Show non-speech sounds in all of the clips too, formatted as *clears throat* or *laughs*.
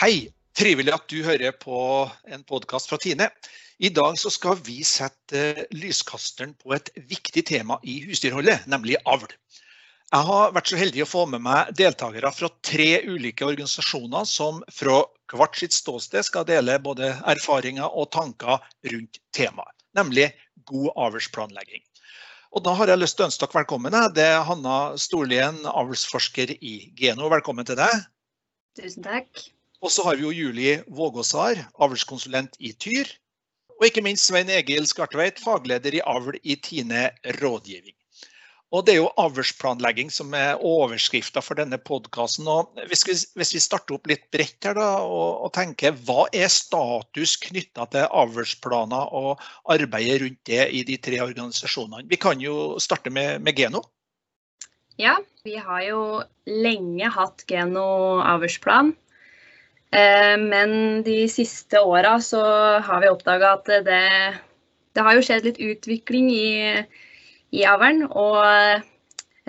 Hei, trivelig at du hører på en podkast fra Tine. I dag skal vi sette lyskasteren på et viktig tema i husdyrholdet, nemlig avl. Jeg har vært så heldig å få med meg deltakere fra tre ulike organisasjoner som fra hvert sitt ståsted skal dele både erfaringer og tanker rundt temaet, nemlig god avlsplanlegging. Og Da har jeg lyst til å ønske dere velkommen. Det er Hanna Storlien, avlsforsker i Geno. Velkommen til deg. Tusen takk. Og så har vi jo Julie Vågåsar, avlskonsulent i Tyr. Og ikke minst Svein Egil Skartveit, fagleder i avl i Tine rådgivning. Og Det er jo avlsplanlegging som er overskrifta for denne podkasten. Hvis, hvis, vi starter opp litt bredt her da, og, og tenker, hva er status knytta til avlsplaner og arbeidet rundt det i de tre organisasjonene? Vi kan jo starte med, med Geno. Ja, vi har jo lenge hatt Geno avlsplan. Eh, men de siste åra så har vi oppdaga at det, det, har jo skjedd litt utvikling i, i avlen. Og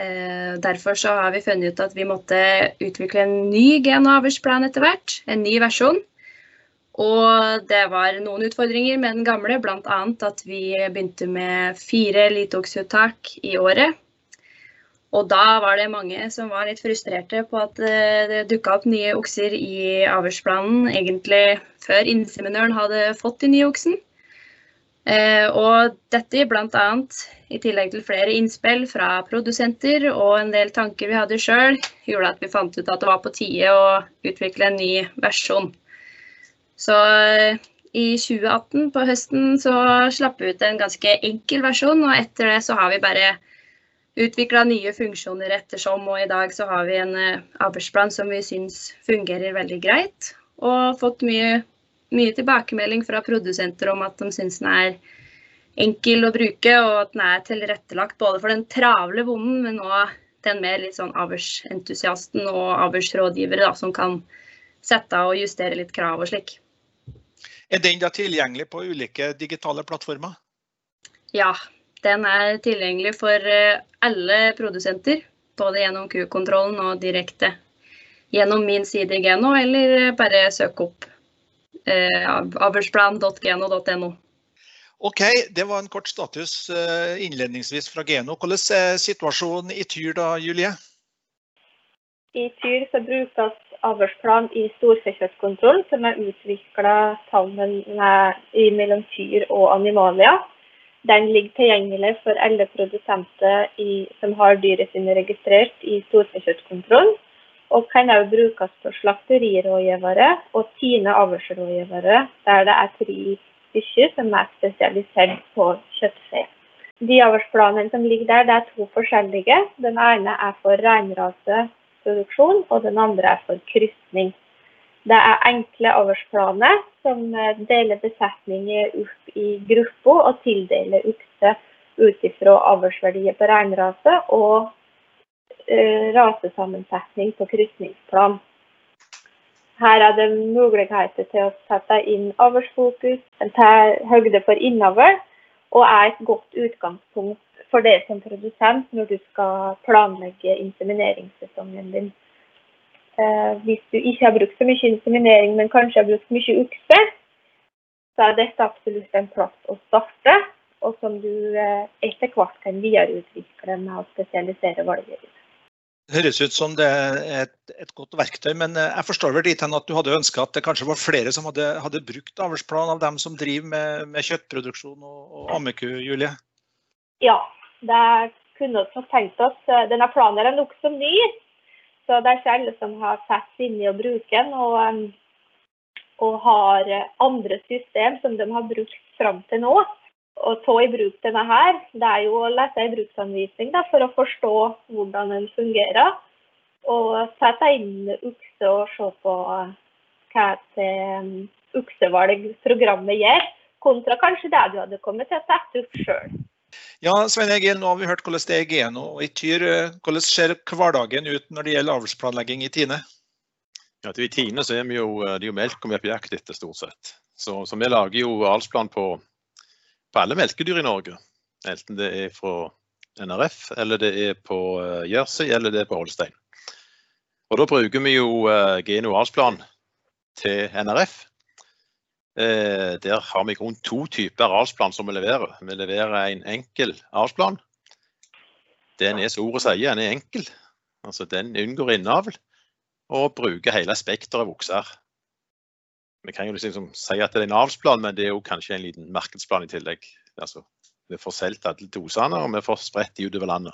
eh, derfor så har vi funnet ut at vi måtte utvikle en ny gen- og avlsplan etter hvert. En ny versjon. Og det var noen utfordringer med den gamle, bl.a. at vi begynte med fire litoksuttak i året. Og da var det mange som var litt frustrerte på at eh, det dukka opp nye okser i avlsplanen egentlig før inseminøren hadde fått de nye oksen. Eh, og dette bl.a. i tillegg til flere innspill fra produsenter og en del tanker vi hadde sjøl, gjorde at vi fant ut at det var på tide å utvikle en ny versjon. Så eh, i 2018 på høsten så slapp vi ut en ganske enkel versjon, og etter det så har vi bare utvikla nye funksjoner ettersom, og i dag så har vi en arbeidsplan avlsplan som vi syns fungerer veldig greit. Og fått mye, mye, tilbakemelding fra produsenter om at de syns den er enkel å bruke, og at den er tilrettelagt både for den travle bonden, men òg den mer litt sånn avlsentusiasten og avlsrådgivere som kan sette av og justere litt krav og slik. Er den da tilgjengelig på ulike digitale plattformer? Ja, den er tilgjengelig for eh, alle produsenter, både gjennom Q-kontrollen og direkte gjennom min side i Geno, eller bare søk opp eh, avlsplan.geno.no. Ok, Det var en kort status eh, innledningsvis fra Geno. Hvordan er situasjonen i Tyr da, Julie? I Tyr så brukes avlsplan i storfekjøttkontroll, som er utvikla sammen med, mellom Tyr og Animalia. Den ligger tilgjengelig for alle produsenter i, som har dyret sine registrert i storfekjøttkontroll, og kan også brukes på slakterirådgivere og Tine avlsrådgivere, der det er tre stykker som er spesialisert på kjøttfe. De avlsplanene som ligger der, det er to forskjellige. Den ene er for reinraseproduksjon, og den andre er for krysning. Det er enkle avlsplaner som eh, deler besetninger opp i grupper og tildeler okse ut ifra avlsverdier på reinrase og uh, rasesammensetning på krysningsplan. Her er det muligheter til å sette inn avlsfokus, ta høyde for innavl, og er et godt utgangspunkt for deg som produsent når du skal planlegge insemineringssesongen din. Eh, hvis du ikke har brukt så mye inseminering, men kanskje har brukt mye ukse, så er dette absolutt en plass å starte, og som du eh, etter hvert kan videreutvikle med å spesialisere valget ditt. Det høres ut som det er et, et godt verktøy, men eh, jeg forstår vel dit hen at du hadde ønska at det kanskje var flere som hadde, hadde brukt avlsplan av dem som driver med, med kjøttproduksjon og, og ammeku, Julie? Ja, det kunne vi nok tenkt oss. Denne planen er nokså ny, så det er ikke alle som har satt seg inn i å bruke den, og, og, har andre system som de har brukt fram til nå. Å ta i bruk denne her, det er jo å lese en bruksanvisning da, for å forstå hvordan den fungerer. Og sette inn ukse og se på hva et uksevalg programmet gjør, kontra kanskje det du hadde kommet til å sette opp sjøl. Ja, Svein Egil, nå har vi hørt hvordan det er i Geno og i Tyr. Hvordan ser hverdagen ut når det gjelder avlsplanlegging i Tine? Ja, I Tine så er vi jo, det er jo melk vi er på jakt etter, stort sett. Så, så vi lager jo avlsplan på, på, alle melkedyr i Norge. Enten det er fra NRF, eller det er på uh, Jersey, eller det er på Holstein. Og Da bruker vi jo Geno avlsplan til NRF. Eh, der har vi rundt to typer arealsplan som vi leverer. Vi leverer en enkel arealsplan. Den er som ordet sier, den er enkel. Altså Den unngår innavl og bruker hele spekteret av okser. Vi kan jo liksom si at det er en avlsplan, men det er jo kanskje en liten markedsplan i tillegg. Altså, vi får solgt alle dosene, og vi får spredt de utover landet.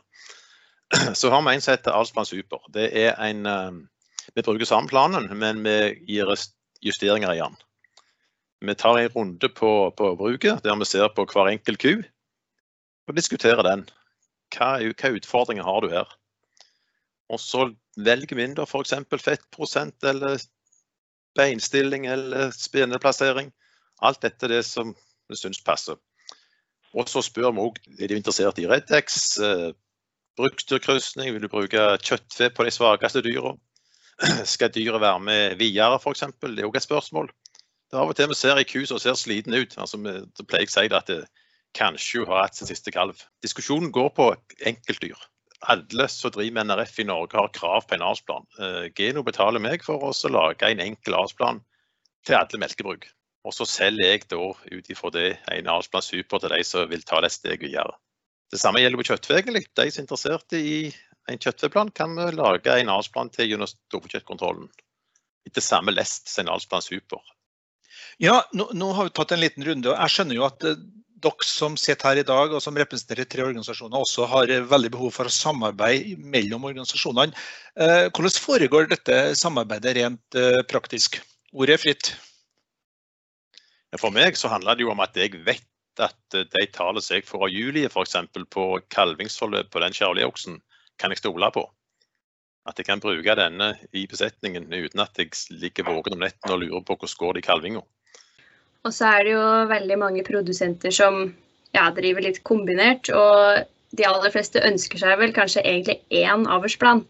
*clears throat* Så har vi en som heter Avlsplan Super. Det er en, eh, vi bruker samme planen, men vi gir justeringer i den. Vi tar en runde på, på bruket, der vi ser på hver enkelt ku og diskuterer den. Hva, hva utfordringer har du her? Og så velger vi inn f.eks. fettprosent eller beinstilling eller speneplassering. Alt dette det som vi syns passer. Og så spør vi òg er du interessert i Redex, eh, bruktdyrkrysning, vil du bruke kjøttfe på de svakeste dyra? *clears throat* Skal dyret være med videre, f.eks.? Det er òg et spørsmål. Det av og til vi ser ei ku som ser sliten ut. altså vi, pleier jeg å si at det, kanskje hun har hatt sin siste kalv. Diskusjonen går på enkeltdyr. Alle som driver med NRF i Norge har krav på en avlsplan. Eh, Geno betaler meg for å lage en enkel avlsplan til alle melkebruk. Og så selger jeg da ut ifra det en avlsplan super til de som vil ta det et steg videre. Det samme gjelder på kjøttfe. De som er interessert i en kjøttfeplan, kan lage en avlsplan til gjennom storfekjøttkontrollen. Etter samme lest som en avlsplan super. Ja, nå, nå, har vi tatt en liten runde. og Jeg skjønner jo at eh, dere som sitter her i dag og som representerer tre organisasjoner, også har eh, veldig behov for å samarbeide mellom organisasjonene. Eh, hvordan foregår dette samarbeidet rent praktisk? Ordet er fritt. For meg så handler det jo om at jeg vet at de tallene jeg får av Julie f.eks. på kalvingsforløp på den kjærlige oksen, kan jeg stole på. At jeg kan bruke denne i besetningen uten at jeg ligger våken om netten og lurer på hvordan går det i kalvinga. Og så er det jo veldig mange produsenter som ja, driver litt kombinert. Og de aller fleste ønsker seg vel kanskje egentlig én avlsplan.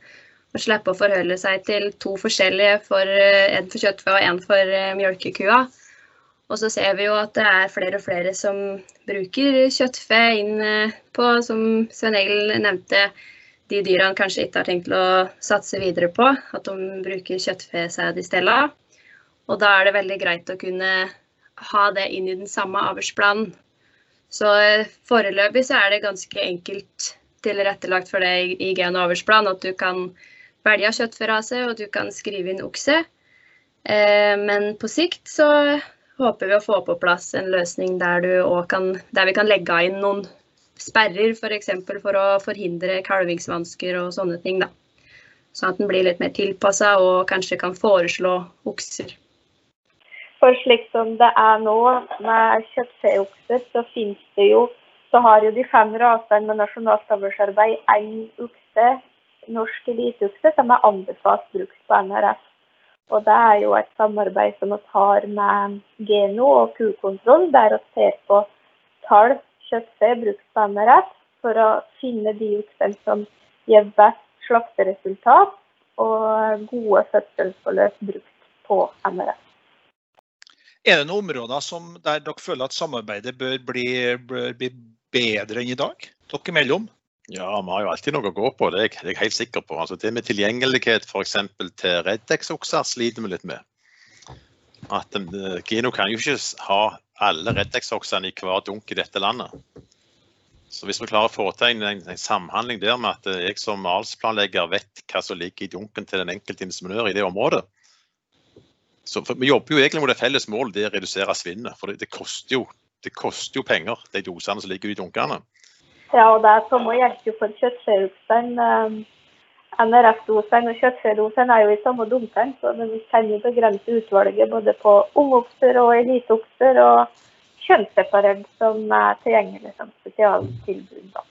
Og slippe å forholde seg til to forskjellige, for, eh, en for kjøttfe og en for uh, mjølkekua. Og så ser vi jo at det er flere og flere som bruker kjøttfe inn uh, på, som Svein Egil nevnte, de dyra kanskje ikke har tenkt å satse videre på. At de bruker kjøttfesæd i stedet. Og da er det veldig greit å kunne ha det inn i den samme avlsplanen. Så eh, foreløpig så er det ganske enkelt tilrettelagt for det i gen- og avlsplan at du kan velge kjøttferase og du kan skrive inn okse. Eh, men på sikt så håper vi å få på plass en løsning der, kan, der vi kan legge inn noen sperrer f.eks. For, for å forhindre kalvingsvansker og sånne ting. da. Sånn at den blir litt mer tilpassa og kanskje kan foreslå okser. For slik som det er nå med kjøttfeokser, så finnes det jo så har jo de fem rasene med nasjonalt avlsarbeid én okse, norsk eliteokse, som er anbefalt brukt på NRF. Og det er jo et samarbeid som vi har med Geno og kukontroll, der vi ser på tall kjøttfe brukt på NRF for å finne de oksene som gir best slakteresultat og gode fødselsforløp brukt på NRF. Er det noen områder som, der dere føler at samarbeidet bør bli, bør bli bedre enn i dag? Dere imellom? Ja, vi har jo alltid noe å gå på, det er jeg helt sikker på. Altså, det med tilgjengelighet f.eks. til Reddex-okser sliter vi litt med. At Gino kan jo ikke ha alle Reddex-oksene i hver dunk i dette landet. Så hvis vi klarer å få til en, en, samhandling der med at jeg som malsplanlegger vet hva som ligger i dunken til den enkelte inseminør i det området, så, vi jobber jo egentlig mot et felles mål, det er å redusere svinnet. For det, det, koster jo, det, koster jo, penger, de dosene som ligger i dunkene. Ja, og det er samme gjelder for kjøttfeoksen. NRF-dosene og kjøttfedosene er jo i samme dunkene, så vi kan jo begrense utvalget både på ungokser og eliteokser og kjønnsseparert som er tilgjengelig som spesialtilbud. Da.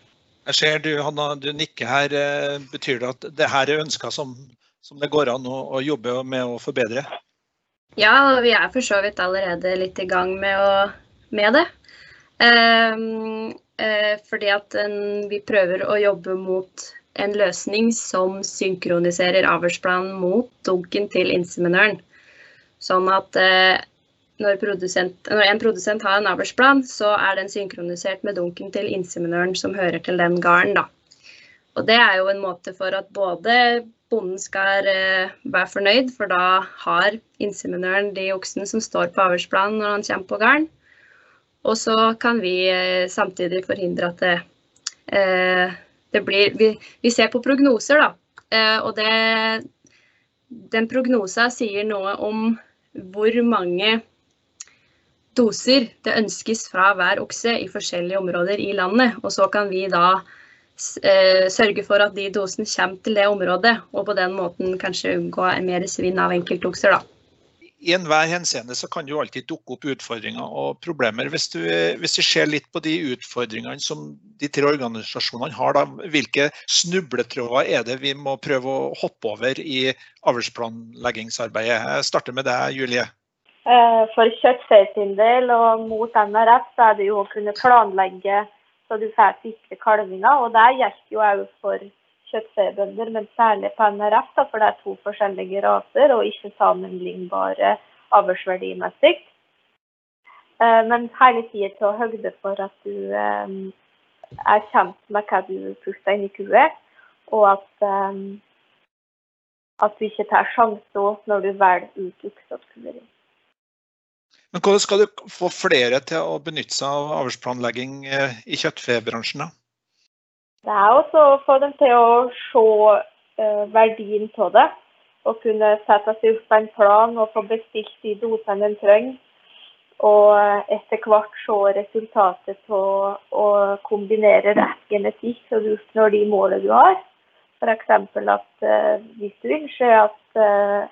Jeg ser du, Hanna, du nikker her. Eh, betyr det at det her er ønsker som, som det går an å, å jobbe med å forbedre? Ja, og vi er for så vidt allerede litt i gang med, å, med det. Um, uh, fordi at en, vi prøver å jobbe mot en løsning som synkroniserer avlsplanen mot dunken til inseminøren. Sånn at eh, når, når, en produsent har en avlsplan, så er den synkronisert med dunken til inseminøren som hører til den gården. Og det er jo en måte for at både bonden skal eh, være fornøyd, for da har inseminøren de oksene som står på avlsplanen når han kommer på garden. Og så kan vi eh, samtidig forhindre at det, eh, blir vi, vi, ser på prognoser, da. Eh, og det, den prognosa sier noe om hvor mange doser det ønskes fra hver okse i forskjellige områder i landet. Og så kan vi da eh, sørge for at de dosene kommer til det området, og på den måten kanskje unngå mer svinn av enkeltokser. da. I enhver henseende så kan jo alltid dukke opp utfordringer og problemer. Hvis du, hvis du ser litt på de utfordringene som de tre organisasjonene har, da, hvilke snubletråder er det vi må prøve å hoppe over i avlsplanleggingsarbeidet? Jeg starter med deg, Julie. Eh, for kjøttfe sin del og mot NRF, så er det jo å kunne planlegge så du får sikre kalvinger. Og det gjelder jo òg for kjøttfebønder, men særlig på NRF, da, for det er to forskjellige raser og ikke sammenlignbare avlsverdimessig. Eh, men hele tida ta høyde for at du eh, er kjent med hva du putter inn i kua, og at, at du ikke tar sjanser når du velger ut utsatt kuer. Men Hvordan skal du få flere til å benytte seg av avlsplanlegging eh, i kjøttfebransjen? da? Det er også å få dem til å se uh, verdien av det. Og kunne sette seg opp en plan og få bestilt de dosene en trenger. Og eh, etter hvert se resultatet av å kombinere rett genetikk, så du oppnår de målene du har. F.eks. at uh, hvis du ønsker at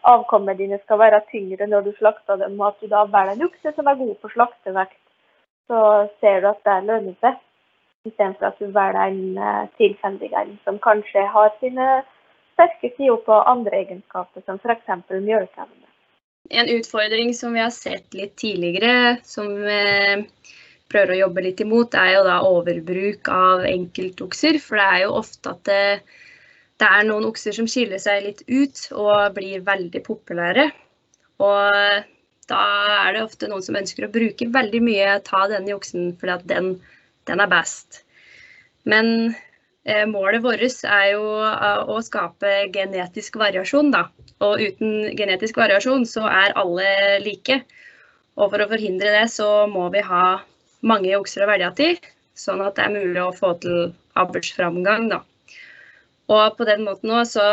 avkommene dine skal være tyngre når du slakter dem, og at du da velger en okse som er god for slaktevekt, så ser du at det lønner seg. Istedenfor at du velger en uh, tilfeldig en som kanskje har sine sterke sider på andre egenskaper, som f.eks. mjølkeevne. En utfordring som vi har sett litt tidligere, som vi prøver å jobbe litt imot, er jo da overbruk av enkeltokser. For det er jo ofte at det det er noen okser som skiller seg litt ut og blir veldig populære. Og da er det ofte noen som ønsker å bruke veldig mye ta denne oksen fordi at den, den er best. Men eh, målet vårt er jo uh, å skape genetisk variasjon, da. Og uten genetisk variasjon så er alle like. Og for å forhindre det så må vi ha mange okser å velge til, sånn at det er mulig å få til avlsframgang, da. Og på den måten også så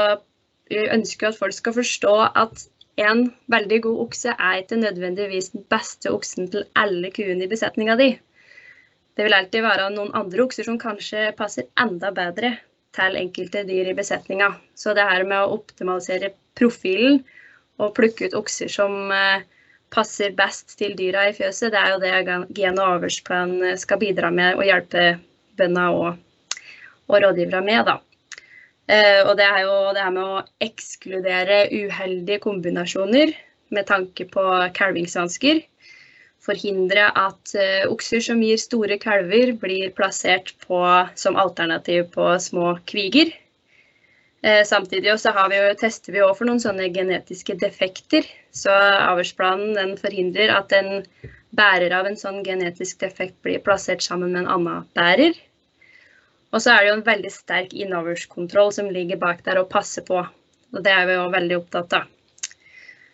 ønsker vi at folk skal forstå at en veldig god okse er ikke nødvendigvis den beste oksen til alle kuene i besetninga di. Det vil alltid være noen andre okser som kanskje passer enda bedre til enkelte dyr i besetninga. Så det her med å optimalisere profilen og plukke ut okser som eh, passer best til dyra i fjøset, det er jo det gen- og avlsplan skal bidra med og hjelpe bøndene og, og rådgivere med. da. Eh, og det er jo det her med å ekskludere uheldige kombinasjoner med tanke på kalvingsvansker. Forhindre at uh, okser som gir store kalver, blir plassert på, som alternativ på små kviger. Uh, samtidig vi jo, tester vi for noen sånne genetiske defekter. Så avlsplanen forhindrer at en bærer av en sånn genetisk defekt blir plassert sammen med en annen bærer. Og så er det jo en veldig sterk innoverskontroll som ligger bak der og passer på. Og det er vi jo veldig opptatt av.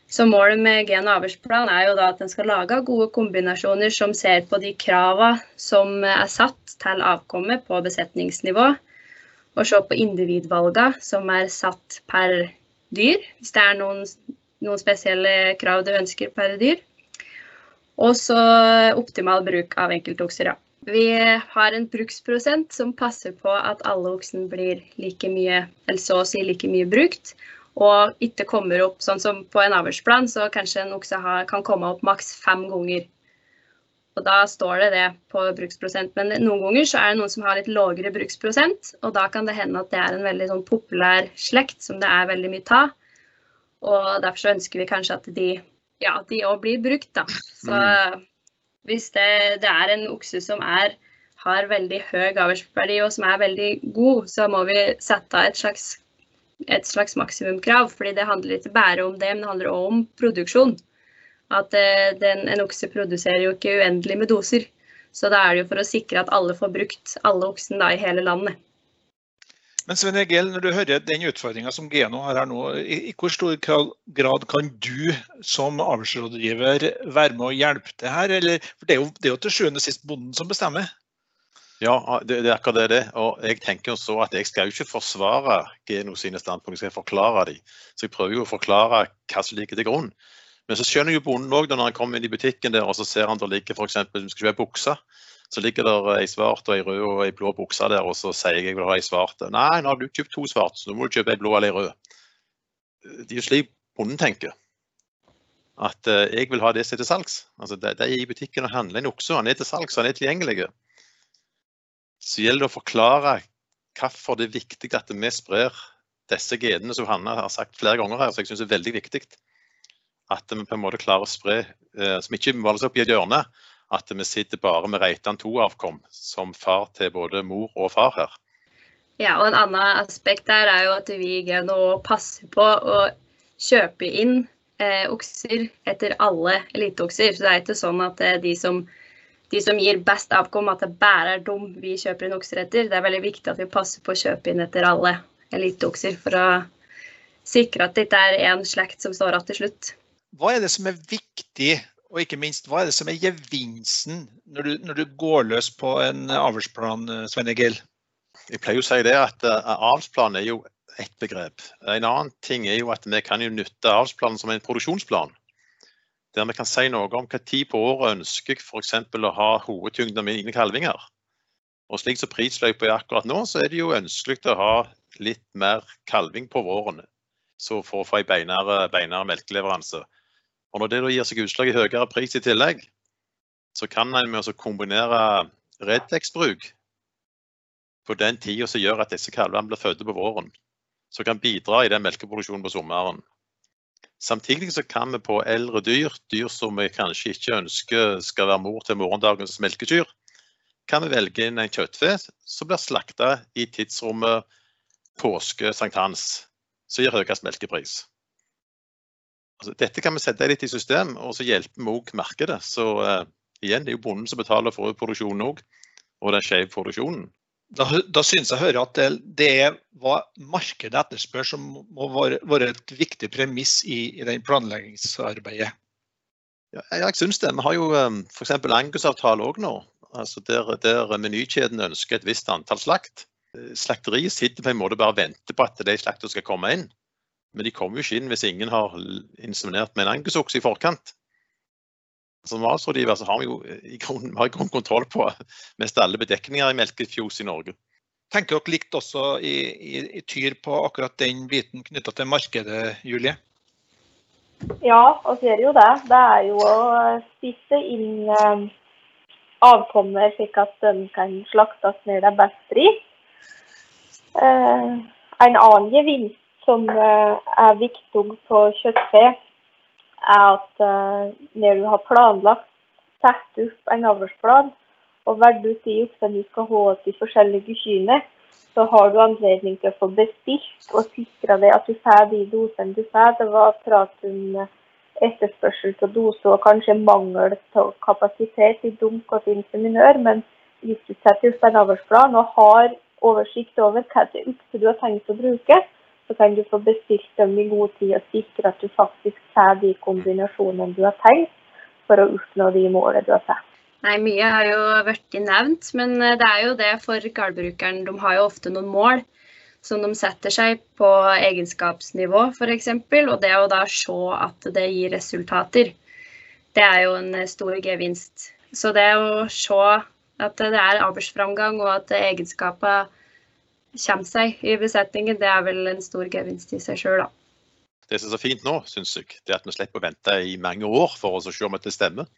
Så målet med gen- og avlsplan er jo da at en skal lage gode kombinasjoner som ser på de kravene som er satt til avkommet på besetningsnivå. Og se på individvalgene som er satt per dyr, hvis det er noen, noen spesielle krav du ønsker per dyr. Og så optimal bruk av enkeltokser. Ja. Vi har en bruksprosent som passer på at alle oksen blir like mye, eller så å si like mye brukt. Og ikke kommer opp sånn som på en avlsplan, så kanskje en okse kan komme opp maks fem ganger. Og da står det det på bruksprosent. Men noen ganger så er det noen som har litt lavere bruksprosent, og da kan det hende at det er en veldig sånn populær slekt som det er veldig mye av. Og derfor så ønsker vi kanskje at de ja, de òg blir brukt, da. Så mm. Hvis det, det er en okse som er, har veldig høy avlsverdi og som er veldig god, så må vi sette et slags, et slags maksimumkrav. fordi det handler ikke bare om det, men det handler også om produksjon. At eh, den, en okse produserer jo ikke uendelig med doser. Så da er det jo for å sikre at alle får brukt alle oksen da, i hele landet. Men Sven Egil, når du hører den utfordringa som Geno har her nå, i, i, hvor stor grad kan du som avlsrådgiver være med å hjelpe til her? Eller, for det er, jo, det er jo til sjuende og sist bonden som bestemmer? Ja, det, det, er akkurat det det Og jeg tenker jo så at jeg skal jo ikke forsvare Geno sine standpunkt, jeg skal forklare dem. Så jeg prøver jo å forklare hva som ligger til grunn. Men så skjønner jo bonden òg når han kommer inn i butikken der og så ser han der ligger f.eks. skal kjøpe bukse. Så ligger der ei svart og ei rød og ei blå bukse der, og så sier jeg jeg vil ha ei svart. Nei, nå har du kjøpt to svarte, så nå må du kjøpe ei blå eller ei rød. Det er jo slik bonden tenker. At uh, jeg vil ha det som er til salgs. Altså, de er i butikken og handler en okse, han er til salgs, han er tilgjengelig. Så gjelder det å forklare hvorfor det er viktig at vi sprer disse genene som Hanna har sagt flere ganger her, så jeg syns er veldig viktig. At vi på en måte klarer å spre, uh, som ikke måles opp i et hjørne, at vi sitter bare med Reitan 2-avkom som far til både mor og far her. Ja, og En annen aspekt der er jo at vi nå passer på å kjøpe inn eh, okser etter alle eliteokser. Så det er ikke sånn at de som, de som gir best avkom, at det bare er dem vi kjøper inn okser etter. Det er veldig viktig at vi passer på å kjøpe inn etter alle eliteokser for å sikre at det ikke er én slekt som står igjen til slutt. Hva er det som er viktig og ikke minst, hva er det som er gevinsten når du, når du går løs på en avlsplan, Svein Egil? Jeg pleier å si det at uh, avlsplan er jo ett begrep. En annen ting er jo at vi kan jo nytte avlsplanen som en produksjonsplan. Der vi kan si noe om hva tid på året ønsker jeg f.eks. å ha hovedtyngden av mine kalvinger. Og slik som prisløypa er akkurat nå, så er det jo ønskelig å ha litt mer kalving på våren. Så for å få en beinere, melkeleveranse. Og Når det da gir seg utslag i høyere pris i tillegg, så kan en med å kombinere Redex-bruk på den tida som gjør at disse kalvene blir født på våren, som kan bidra i den melkeproduksjonen på sommeren. Samtidig så kan vi på eldre dyr, dyr som vi kanskje ikke ønsker skal være mor til morgendagens melkekyr, kan vi velge inn en kjøttfe som blir slakta i tidsrommet påske-sankthans, som gir høyest melkepris. Altså, dette kan vi sette litt i system, og så hjelper vi òg markedet. Så uh, igjen, det er jo bonden som betaler for produksjonen òg, og den skjeve produksjonen. Da, da synes jeg hører at det, det, er hva markedet etterspør som må være, være et viktig premiss i, i den planleggingsarbeidet. Ja, jeg synes det. Vi har jo um, f.eks. Angus-avtale òg nå. Altså der, der menykjeden ønsker et visst antall slakt. Slakteriet sitter på en måte bare og venter på at de slaktene skal komme inn. Men de kommer jo ikke inn hvis ingen har inseminert med en angusokse i forkant. Som avlsrådgiver så har vi jo i grunn, har grunn kontroll på mest alle bedekninger i melkefjos i Norge. Tenker dere likt også i, i, i Tyr på akkurat den biten knytta til markedet, Julie? Ja, vi gjør jo det. Det er jo å spisse inn eh, avkommer slik at de kan slaktes når det er best pris. Eh, en annen gevinst som eh, er viktig på kjøttfe, er at eh, når du har planlagt, satt opp en avlsplan og valgt ut de oksene du skal ha til forskjellige kyrne, så har du anledning til å få bestilt og sikre deg at du får de dosene du får. Det var prat om etterspørsel til doser og kanskje mangel på kapasitet i dunk og til inseminør, men hvis du setter opp en avlsplan og har oversikt over hva det okse du har tenkt å bruke, så kan du få bestilt dem i god tid og sikre at du faktisk får de kombinasjonene du har tenkt for å oppnå de målene du har satt. Nei, Mye har jo vært nevnt, men eh, det er jo det for gårdbrukeren. De har jo ofte noen mål som de setter seg på egenskapsnivå, f.eks. Og det å da se at det gir resultater, det er jo en stor gevinst. Så det å se at det er avlsframgang og at egenskaper kommer seg i besetningen, det er vel en stor gevinst i seg sjøl, da. Det som er så fint nå, syns jeg, det er at vi slipper å vente i mange år for å se om det stemmer.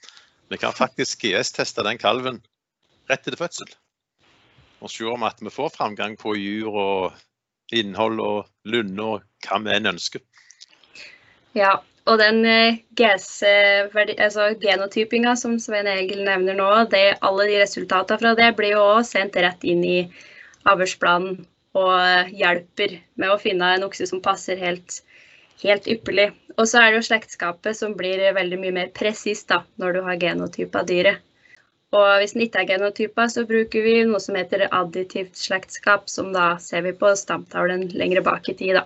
Vi kan faktisk GS-teste den kalven rett etter fødsel. Og se om at vi får framgang på jur og innhold og lunde og hva vi enn ønsker. Ja, og den eh, altså genotypinga som Svein Egil nevner nå, det, alle de resultatene fra det blir jo også sendt rett inn i avlsplanen og hjelper med å finne en okse som passer helt, helt ypperlig. Og så er det jo slektskapet som blir veldig mye mer presist når du har genotype av dyret. Og hvis den ikke er genotypa, så bruker vi noe som heter additivt slektskap, som da ser vi på stamtavlen lenger bak i tid. da.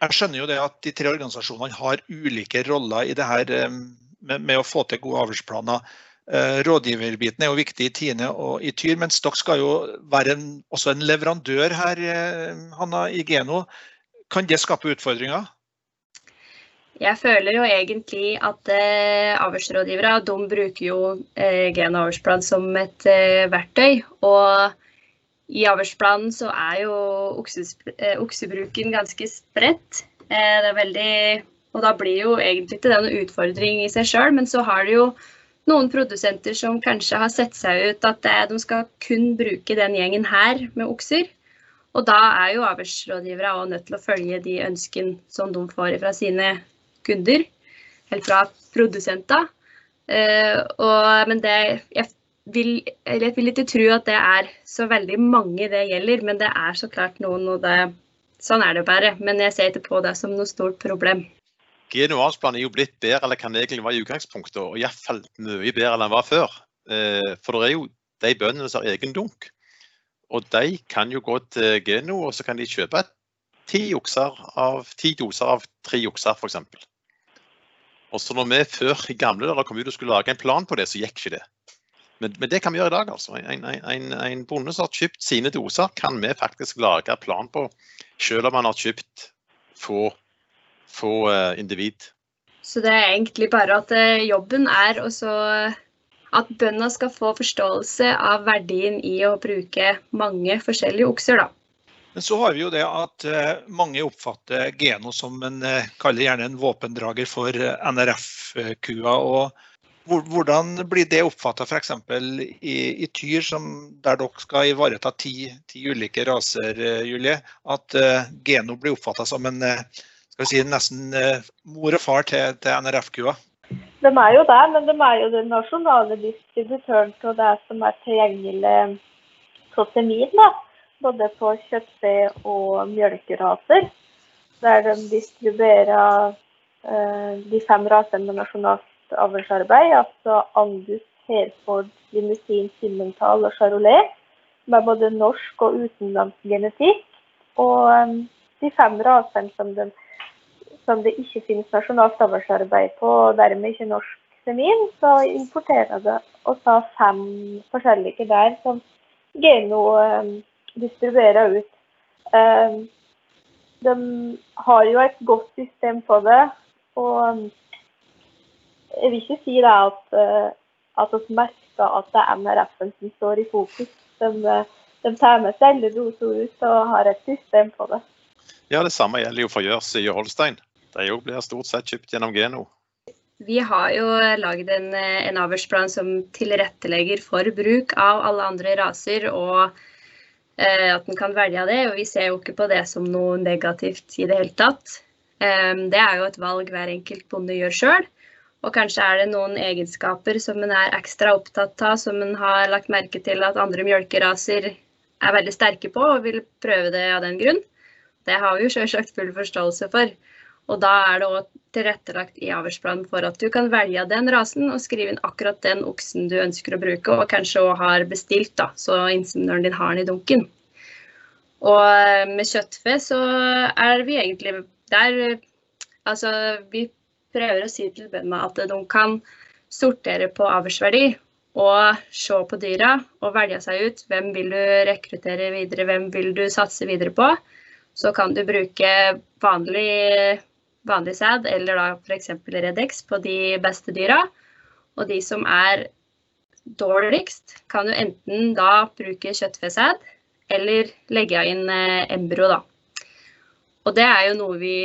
Jeg skjønner jo det at de tre organisasjonene har ulike roller i det her eh, med, med å få til gode avlsplaner. Eh, rådgiverbiten er jo viktig i Tine og i Tyr, mens dere skal jo være en, også en leverandør her, eh, Hanna, i Geno. Kan det skape utfordringer? Jeg føler jo egentlig at eh, avlsrådgivere de bruker jo eh, gen- avlsplan som et eh, verktøy. Og i avlsplanen så er jo okses, eh, oksebruken ganske spredt. Eh, det er veldig Og da blir jo egentlig ikke det noen utfordring i seg sjøl, men så har det jo noen produsenter som kanskje har sett seg ut at eh, de skal kun bruke den gjengen her med okser. Og da er jo avlsrådgivere også nødt til å følge de ønskene som de får fra sine kunder, eller fra produsenter. Uh, og, men det, jeg, vil, jeg vil ikke tro at det er så veldig mange det gjelder, men det er så klart noen, og det, sånn er det bare. Men jeg ser ikke på det som noe stort problem. GNO-avlsplanen er jo blitt bedre eller kan egentlig være i utgangspunktet, og iallfall mye bedre enn den var før. Uh, for det er jo de bøndene som har egen dunk. Og de kan jo gå til Geno, og så kan de kjøpe ti, av, ti doser av tre okser, f.eks. Og så når vi før i gamle dager kom ut og skulle lage en plan på det, så gikk ikke det. Men, men det kan vi gjøre i dag. altså. En, en, en, bonde som har kjøpt sine doser, kan vi faktisk lage plan på, selv om han har kjøpt få, få uh, individ. Så det er egentlig bare at uh, jobben er også at bøndene skal få forståelse av verdien i å bruke mange forskjellige okser. da. Men så har vi jo det at eh, mange oppfatter Geno som en eh, kaller gjerne en våpendrager for eh, NRF-kua. og Hvordan blir det oppfatta f.eks. I, i Tyr, som, der dere skal ivareta ti, ti ulike raser, Julie? At Geno blir oppfatta som en skal vi si, nesten mor og far til, til NRF-kua? De er jo det, men de er jo den nasjonale distributøren til det som er tilgjengelig hos semin. da både på kjøttfe og mjølkeraser. Der de distribuerer eh, de fem rasene med nasjonalt avlsarbeid, altså Angus, Herford, Limousin, Simmental og Charolais, med både norsk og utenlandsk genetikk. Og um, de fem rasene som, de, som det ikke finnes nasjonalt avlsarbeid på, og dermed ikke norsk semin, så importerer det og tar fem forskjellige der som geno-distribuerer distribuere ut. Ehm, de har jo et godt system på det. Og jeg vil ikke si at, eh, at vi merker at det er NRF-en som står i fokus. De, de tar med seg alle doser ut og har et system på det. Ja, Det samme gjelder jo for Jersey og Holstein. De òg blir stort sett kjøpt gjennom Geno. Vi har jo lagd en, en avlsplan som tilrettelegger for bruk av alle andre raser. og Eh, at en kan velge av det. Og vi ser jo ikke på det som noe negativt i det hele tatt. Det er jo et valg hver enkelt bonde gjør sjøl. Og kanskje er det noen egenskaper som en er ekstra opptatt av, som en har lagt merke til at andre mjølkeraser er veldig sterke på og vil prøve det av den grunn. Det har vi jo selvsagt full forståelse for. Og da er det òg tilrettelagt i avlsplanen for at du kan velge den rasen og skrive inn akkurat den oksen du ønsker å bruke, og kanskje òg har bestilt, da, så inseminøren din har den i dunken. Og eh, med kjøttfe så er vi egentlig der Altså, vi prøver å si til bøndene at de kan sortere på avlsverdi og se på dyra og velge seg ut hvem vil du rekruttere videre, hvem vil du satse videre på. Så kan du bruke vanlig vanlig sæd, eller da f.eks. Redex på de beste dyra. Og de som er dårligst, kan du enten da bruke kjøttfesæd eller legge inn embro, embryo, da. Og det er jo noe vi,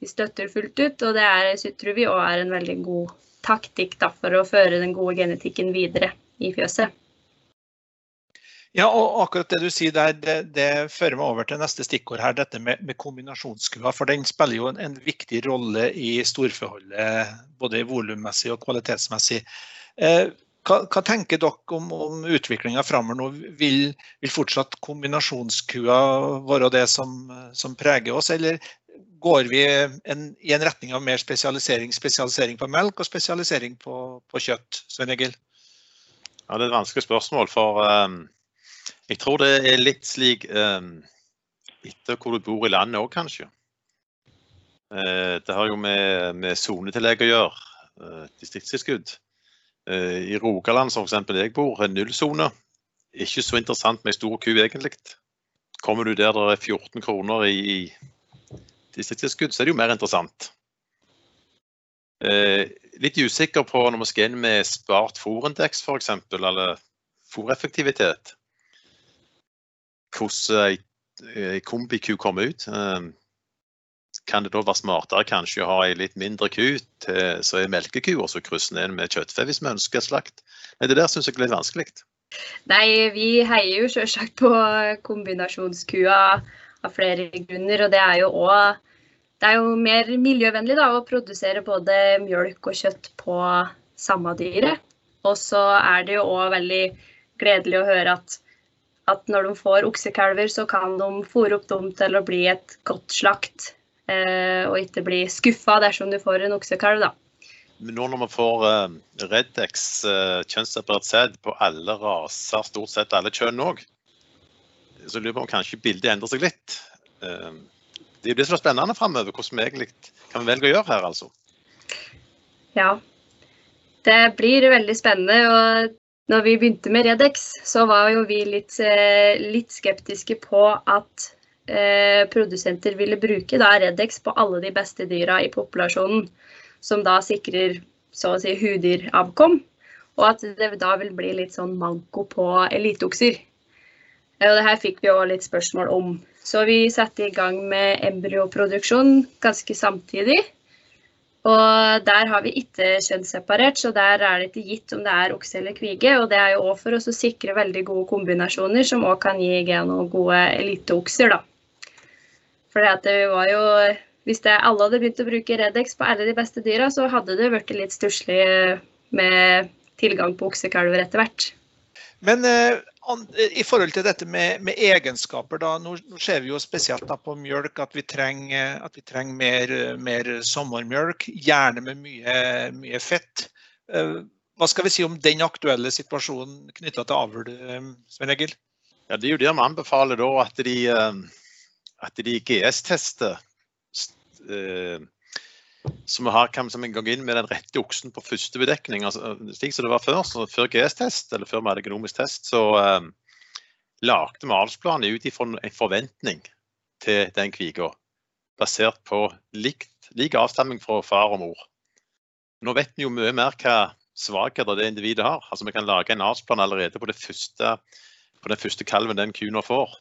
vi støtter fullt ut, og det er, tror vi òg er en veldig god taktikk da, for å føre den gode genetikken videre i fjøset. Ja, og akkurat det du sier der, det, det, fører meg over til neste stikkord her, dette med, med kombinasjonskua. For den spiller jo en, en viktig rolle i storforholdet, både volummessig og kvalitetsmessig. Eh, hva, hva, tenker dere om, om utviklinga framover nå? Vil, vil, fortsatt kombinasjonskua være det som, som, preger oss, eller går vi en, i en retning av mer spesialisering? Spesialisering på melk og spesialisering på, på kjøtt, Svein Egil? Ja, Det er et vanskelig spørsmål. For um, jeg tror det er litt slik um, etter hvor du bor i landet òg, kanskje. Uh, det har jo med, sonetillegg å gjøre. Uh, distriktstilskudd. Uh, I Rogaland, som f.eks. jeg bor, er nullsone. Ikke så interessant med ei stor ku, egentlig. Kommer du der det er 14 kroner i distriktstilskudd, så er det jo mer interessant. Eh, litt usikker på når vi skal inn med spart fòrindeks f.eks., eller fòreffektivitet. Hvordan kombiku kommer ut. Eh, kan det da være smartere kanskje å ha ei litt mindre ku som er melkeku, og så krysse den med kjøttfe hvis vi ønsker slakt? Nei, det der syns jeg er litt vanskelig. Nei, vi heier jo selvsagt på kombinasjonskua av flere grunner. Og det er jo òg det er jo mer miljøvennlig da, å produsere både mjølk og kjøtt på samme dyret. Og så er det jo òg veldig gledelig å høre at, at, når de får oksekalver, så kan de fôre opp dem til å bli et godt slakt. Eh, og ikke bli skuffa dersom du får en oksekalv, da. Men nå når vi får uh, Redex uh, kjønnsseparert sæd på alle raser, stort sett alle kjønn òg, så lurer jeg på om kanskje bildet endrer seg litt. Uh, det blir så spennende framover, hvordan vi egentlig kan velge å gjøre her, altså. Ja, det blir veldig spennende. og når vi begynte med Redex, så var jo vi litt, eh, litt skeptiske på at eh, produsenter ville bruke da Redex på alle de beste dyra i populasjonen, som da sikrer så å si huddyravkom, og at det da vil bli litt sånn manko på eliteokser. Og det her fikk vi òg litt spørsmål om. Så vi satte i gang med embryoproduksjon ganske samtidig. Og der har vi ikke kjønnsseparert, så der er det ikke gitt om det er okse eller kvige. Og det er jo òg for oss å sikre veldig gode kombinasjoner som òg kan gi geno gode eliteokser, da. For det var jo Hvis det alle hadde begynt å bruke Redex på alle de beste dyra, så hadde det blitt litt stusslig med tilgang på oksekalver etter hvert. Men eh, i forhold til dette med, med egenskaper, da, nå, nå, ser vi jo spesielt på mjølk at vi trenger, at vi trenger mer, mer, sommermjølk, gjerne med mye, mye, fett. Eh, hva skal vi si om den aktuelle situasjonen knytta til avl, eh, Svein Egil? Ja, det er jo det vi anbefaler da, at de, at de GS-tester så vi har kan vi gå inn med den rette oksen på første bedekning. Altså, slik som det var før, så før GS-test, eller før vi hadde økonomisk test, så eh, lagde vi avlsplanen ut ifra en forventning til den kviga. Basert på lik, lik avstamning fra far og mor. Nå vet vi jo mye mer hva svakheter det individet har. Altså Vi kan lage en avlsplan allerede på, første, på den første kalven den kua får.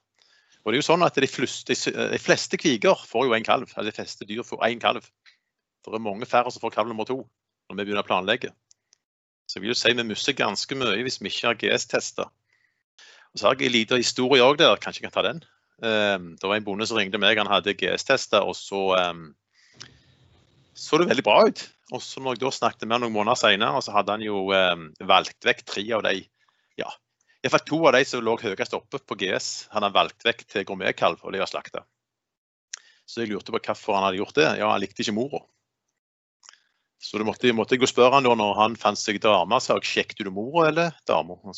Og det er jo sånn at De fleste, fleste kviger får jo en kalv, eller de fleste dyr får én kalv. Det er mange færre som får kalv nummer to når vi begynner å planlegge. Så jeg vil jo si vi mister ganske mye hvis vi ikke har GS-tester. Og Så har jeg en liten historie òg der, kanskje jeg kan ta den. Um, det var en bonde som ringte meg, han hadde GS-tester, og så um, så det veldig bra ut. Og så når jeg da snakket med ham noen måneder senere, så hadde han jo um, valgt vekk tre av de ja, iallfall to av de som lå høyest oppe på GS, han har valgt vekk til gourmetkalv, og de har slakta. Så jeg lurte på hvorfor han hadde gjort det. Ja, han likte ikke mora. Så du måtte, måtte jeg gå spørre han når han fant seg dame, sa jeg sjekket du mora eller dama? Hvor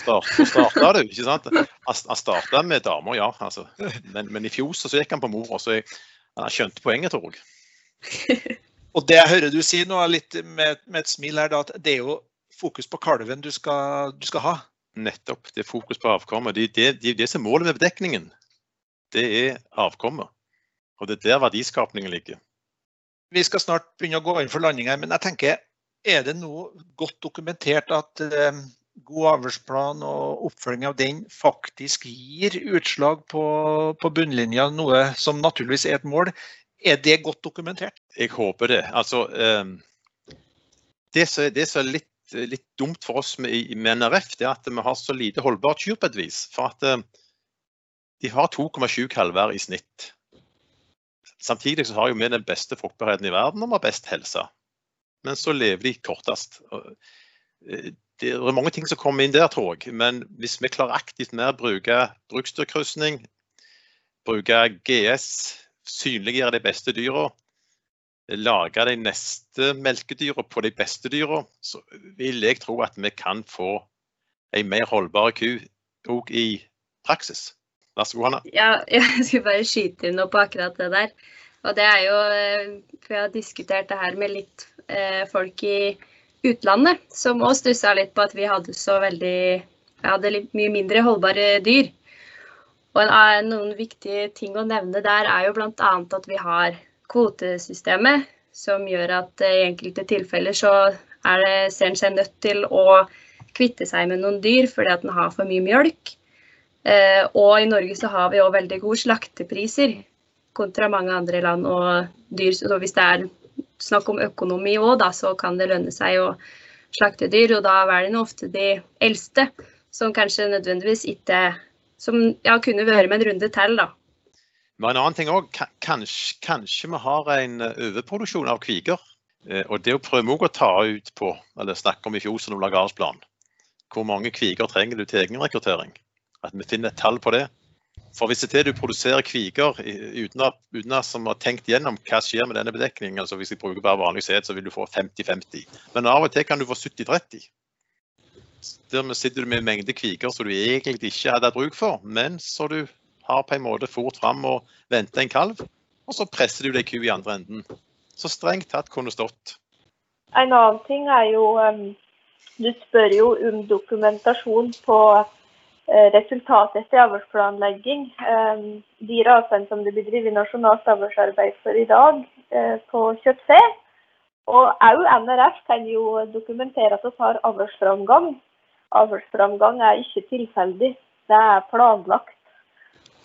starta du? ikke sant? Han starta med damer, ja. Altså. Men, men, i fjor så gikk han på mora, så jeg, han skjønte poenget, tror jeg. *laughs* Og det jeg hører du si nå, litt med, med et smil her, at det er jo fokus på kalven du skal, du skal ha? Nettopp. Det er fokus på avkommet. Det, det, det, det som er målet med bedekningen. Det er avkommet. Og det er der verdiskapningen ligger. Vi skal snart begynne å gå inn for landing her, men jeg tenker, er det nå godt dokumentert at eh, god avlsplan og oppfølging av den faktisk gir utslag på, på bunnlinja, noe som naturligvis er et mål? Er det godt dokumentert? Jeg håper det. Altså, eh, det som er litt, litt, dumt for oss med, med, NRF, det er at vi har så lite holdbart kyr på et vis. For at eh, de har 2,7 kalver i snitt. Samtidig så har jo vi den beste fruktbarheten i verden og vi har best helse. Men så lever de kortest. Eh, det er mange ting som kommer inn der, tror jeg. Men hvis vi klarer aktivt mer å bruke bruksdyrkrysning, bruke GS, synliggjøre de beste dyra, lage de neste melkedyra på de beste dyra, så vil jeg tro at vi kan få en mer holdbar ku òg i praksis. Vær så god, Hanne. Ja, *laughs* jeg skulle bare skyte inn noe på akkurat det der. Og det er jo eh, For jeg har diskutert det her med litt eh, folk i utlandet, som òg stussa litt på at vi hadde så veldig Vi hadde litt mye mindre holdbare dyr. Og eh, noen viktige ting å nevne der er jo bl.a. at vi har kvotesystemet, som gjør at i enkelte tilfeller så er det, ser en seg nødt til å kvitte seg med noen dyr fordi at den har for mye mjølk. Eh, og i Norge så har vi òg veldig gode slaktepriser kontra mange andre land. Og dyr, så hvis det er snakk om økonomi òg, så kan det lønne seg å slakte dyr. Og da er det ofte de eldste som kanskje nødvendigvis ikke Som ja, kunne vært med en runde til, da. Men en annen ting òg. Kanskje, kanskje, vi har en overproduksjon av kviger. Eh, og det å prøve å ta ut på, eller snakke om i fjor som lagarsplan, hvor mange kviger trenger du til egenrekruttering? At vi finner et tall på det. For hvis det er du produserer kviger uten uten som har tenkt gjennom hva skjer med denne bedekningen, altså hvis jeg bruker bare vanlig sæd, så vil du få 50-50. Men av og til kan du få 70-30. Dermed sitter du med en mengde kviger som du egentlig ikke hadde hatt bruk for, men så du har på en måte fort fram og venter en kalv, og så presser du deg ku i andre enden. Så strengt tatt kunne stått. En annen ting er jo um, Du spør jo om dokumentasjon på resultatet etter avlsplanlegging. Um, de rasene som det blir drevet nasjonalt avlsarbeid for i dag uh, på kjøttfe. Og òg NRF kan jo dokumentere at vi har avlsframgang. Avlsframgang er ikke tilfeldig, det er planlagt.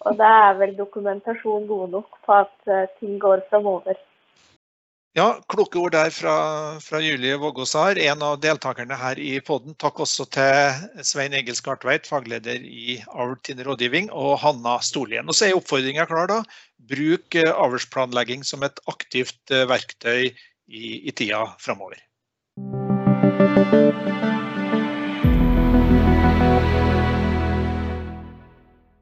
Og det er vel dokumentasjon god nok på at ting går framover. Ja, kloke ord der fra, fra Julie Vågåsar, en av deltakerne her i podden. Takk også til Svein Egil Skartveit, fagleder i Avl rådgivning, og Hanna Storlien. Og så er oppfordringa klar, da. Bruk eh, avlsplanlegging som et aktivt eh, verktøy i, i tida framover.